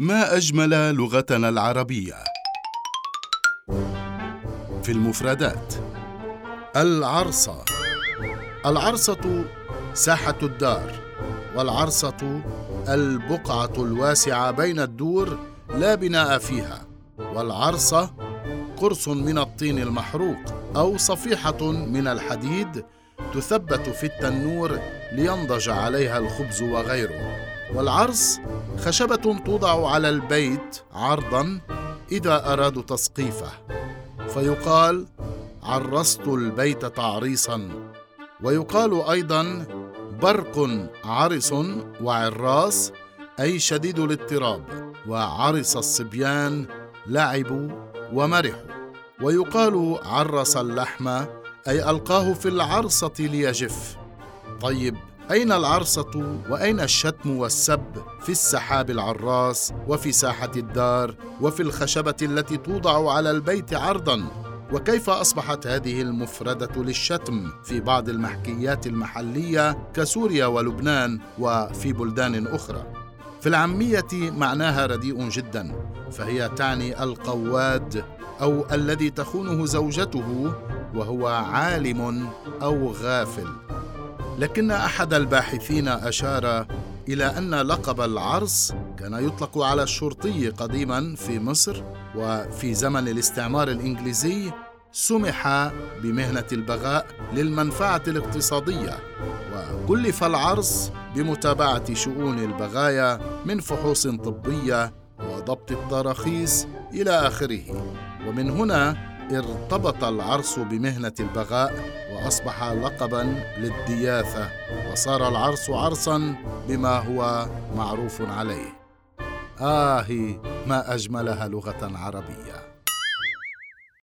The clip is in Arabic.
ما أجمل لغتنا العربية. في المفردات العرصة. العرصة ساحة الدار والعرصة البقعة الواسعة بين الدور لا بناء فيها والعرصة قرص من الطين المحروق أو صفيحة من الحديد تثبت في التنور لينضج عليها الخبز وغيره. والعرص خشبة توضع على البيت عرضا إذا أرادوا تسقيفه فيقال عرست البيت تعريصا. ويقال أيضا برق عرس وعراس أي شديد الاضطراب وعرس الصبيان لعبوا ومرحوا. ويقال عرس اللحم أي ألقاه في العرصة ليجف. طيب أين العرصة وأين الشتم والسب في السحاب العراس وفي ساحة الدار وفي الخشبة التي توضع على البيت عرضا؟ وكيف أصبحت هذه المفردة للشتم في بعض المحكيات المحلية كسوريا ولبنان وفي بلدان أخرى؟ في العامية معناها رديء جدا فهي تعني القواد أو الذي تخونه زوجته وهو عالم أو غافل. لكن أحد الباحثين أشار إلى أن لقب العرس كان يطلق على الشرطي قديما في مصر وفي زمن الاستعمار الإنجليزي سمح بمهنة البغاء للمنفعة الاقتصادية وكلف العرس بمتابعة شؤون البغايا من فحوص طبية وضبط التراخيص إلى آخره. ومن هنا ارتبط العرس بمهنة البغاء وأصبح لقبا للدياثة وصار العرس عرسا بما هو معروف عليه. آه ما أجملها لغة عربية.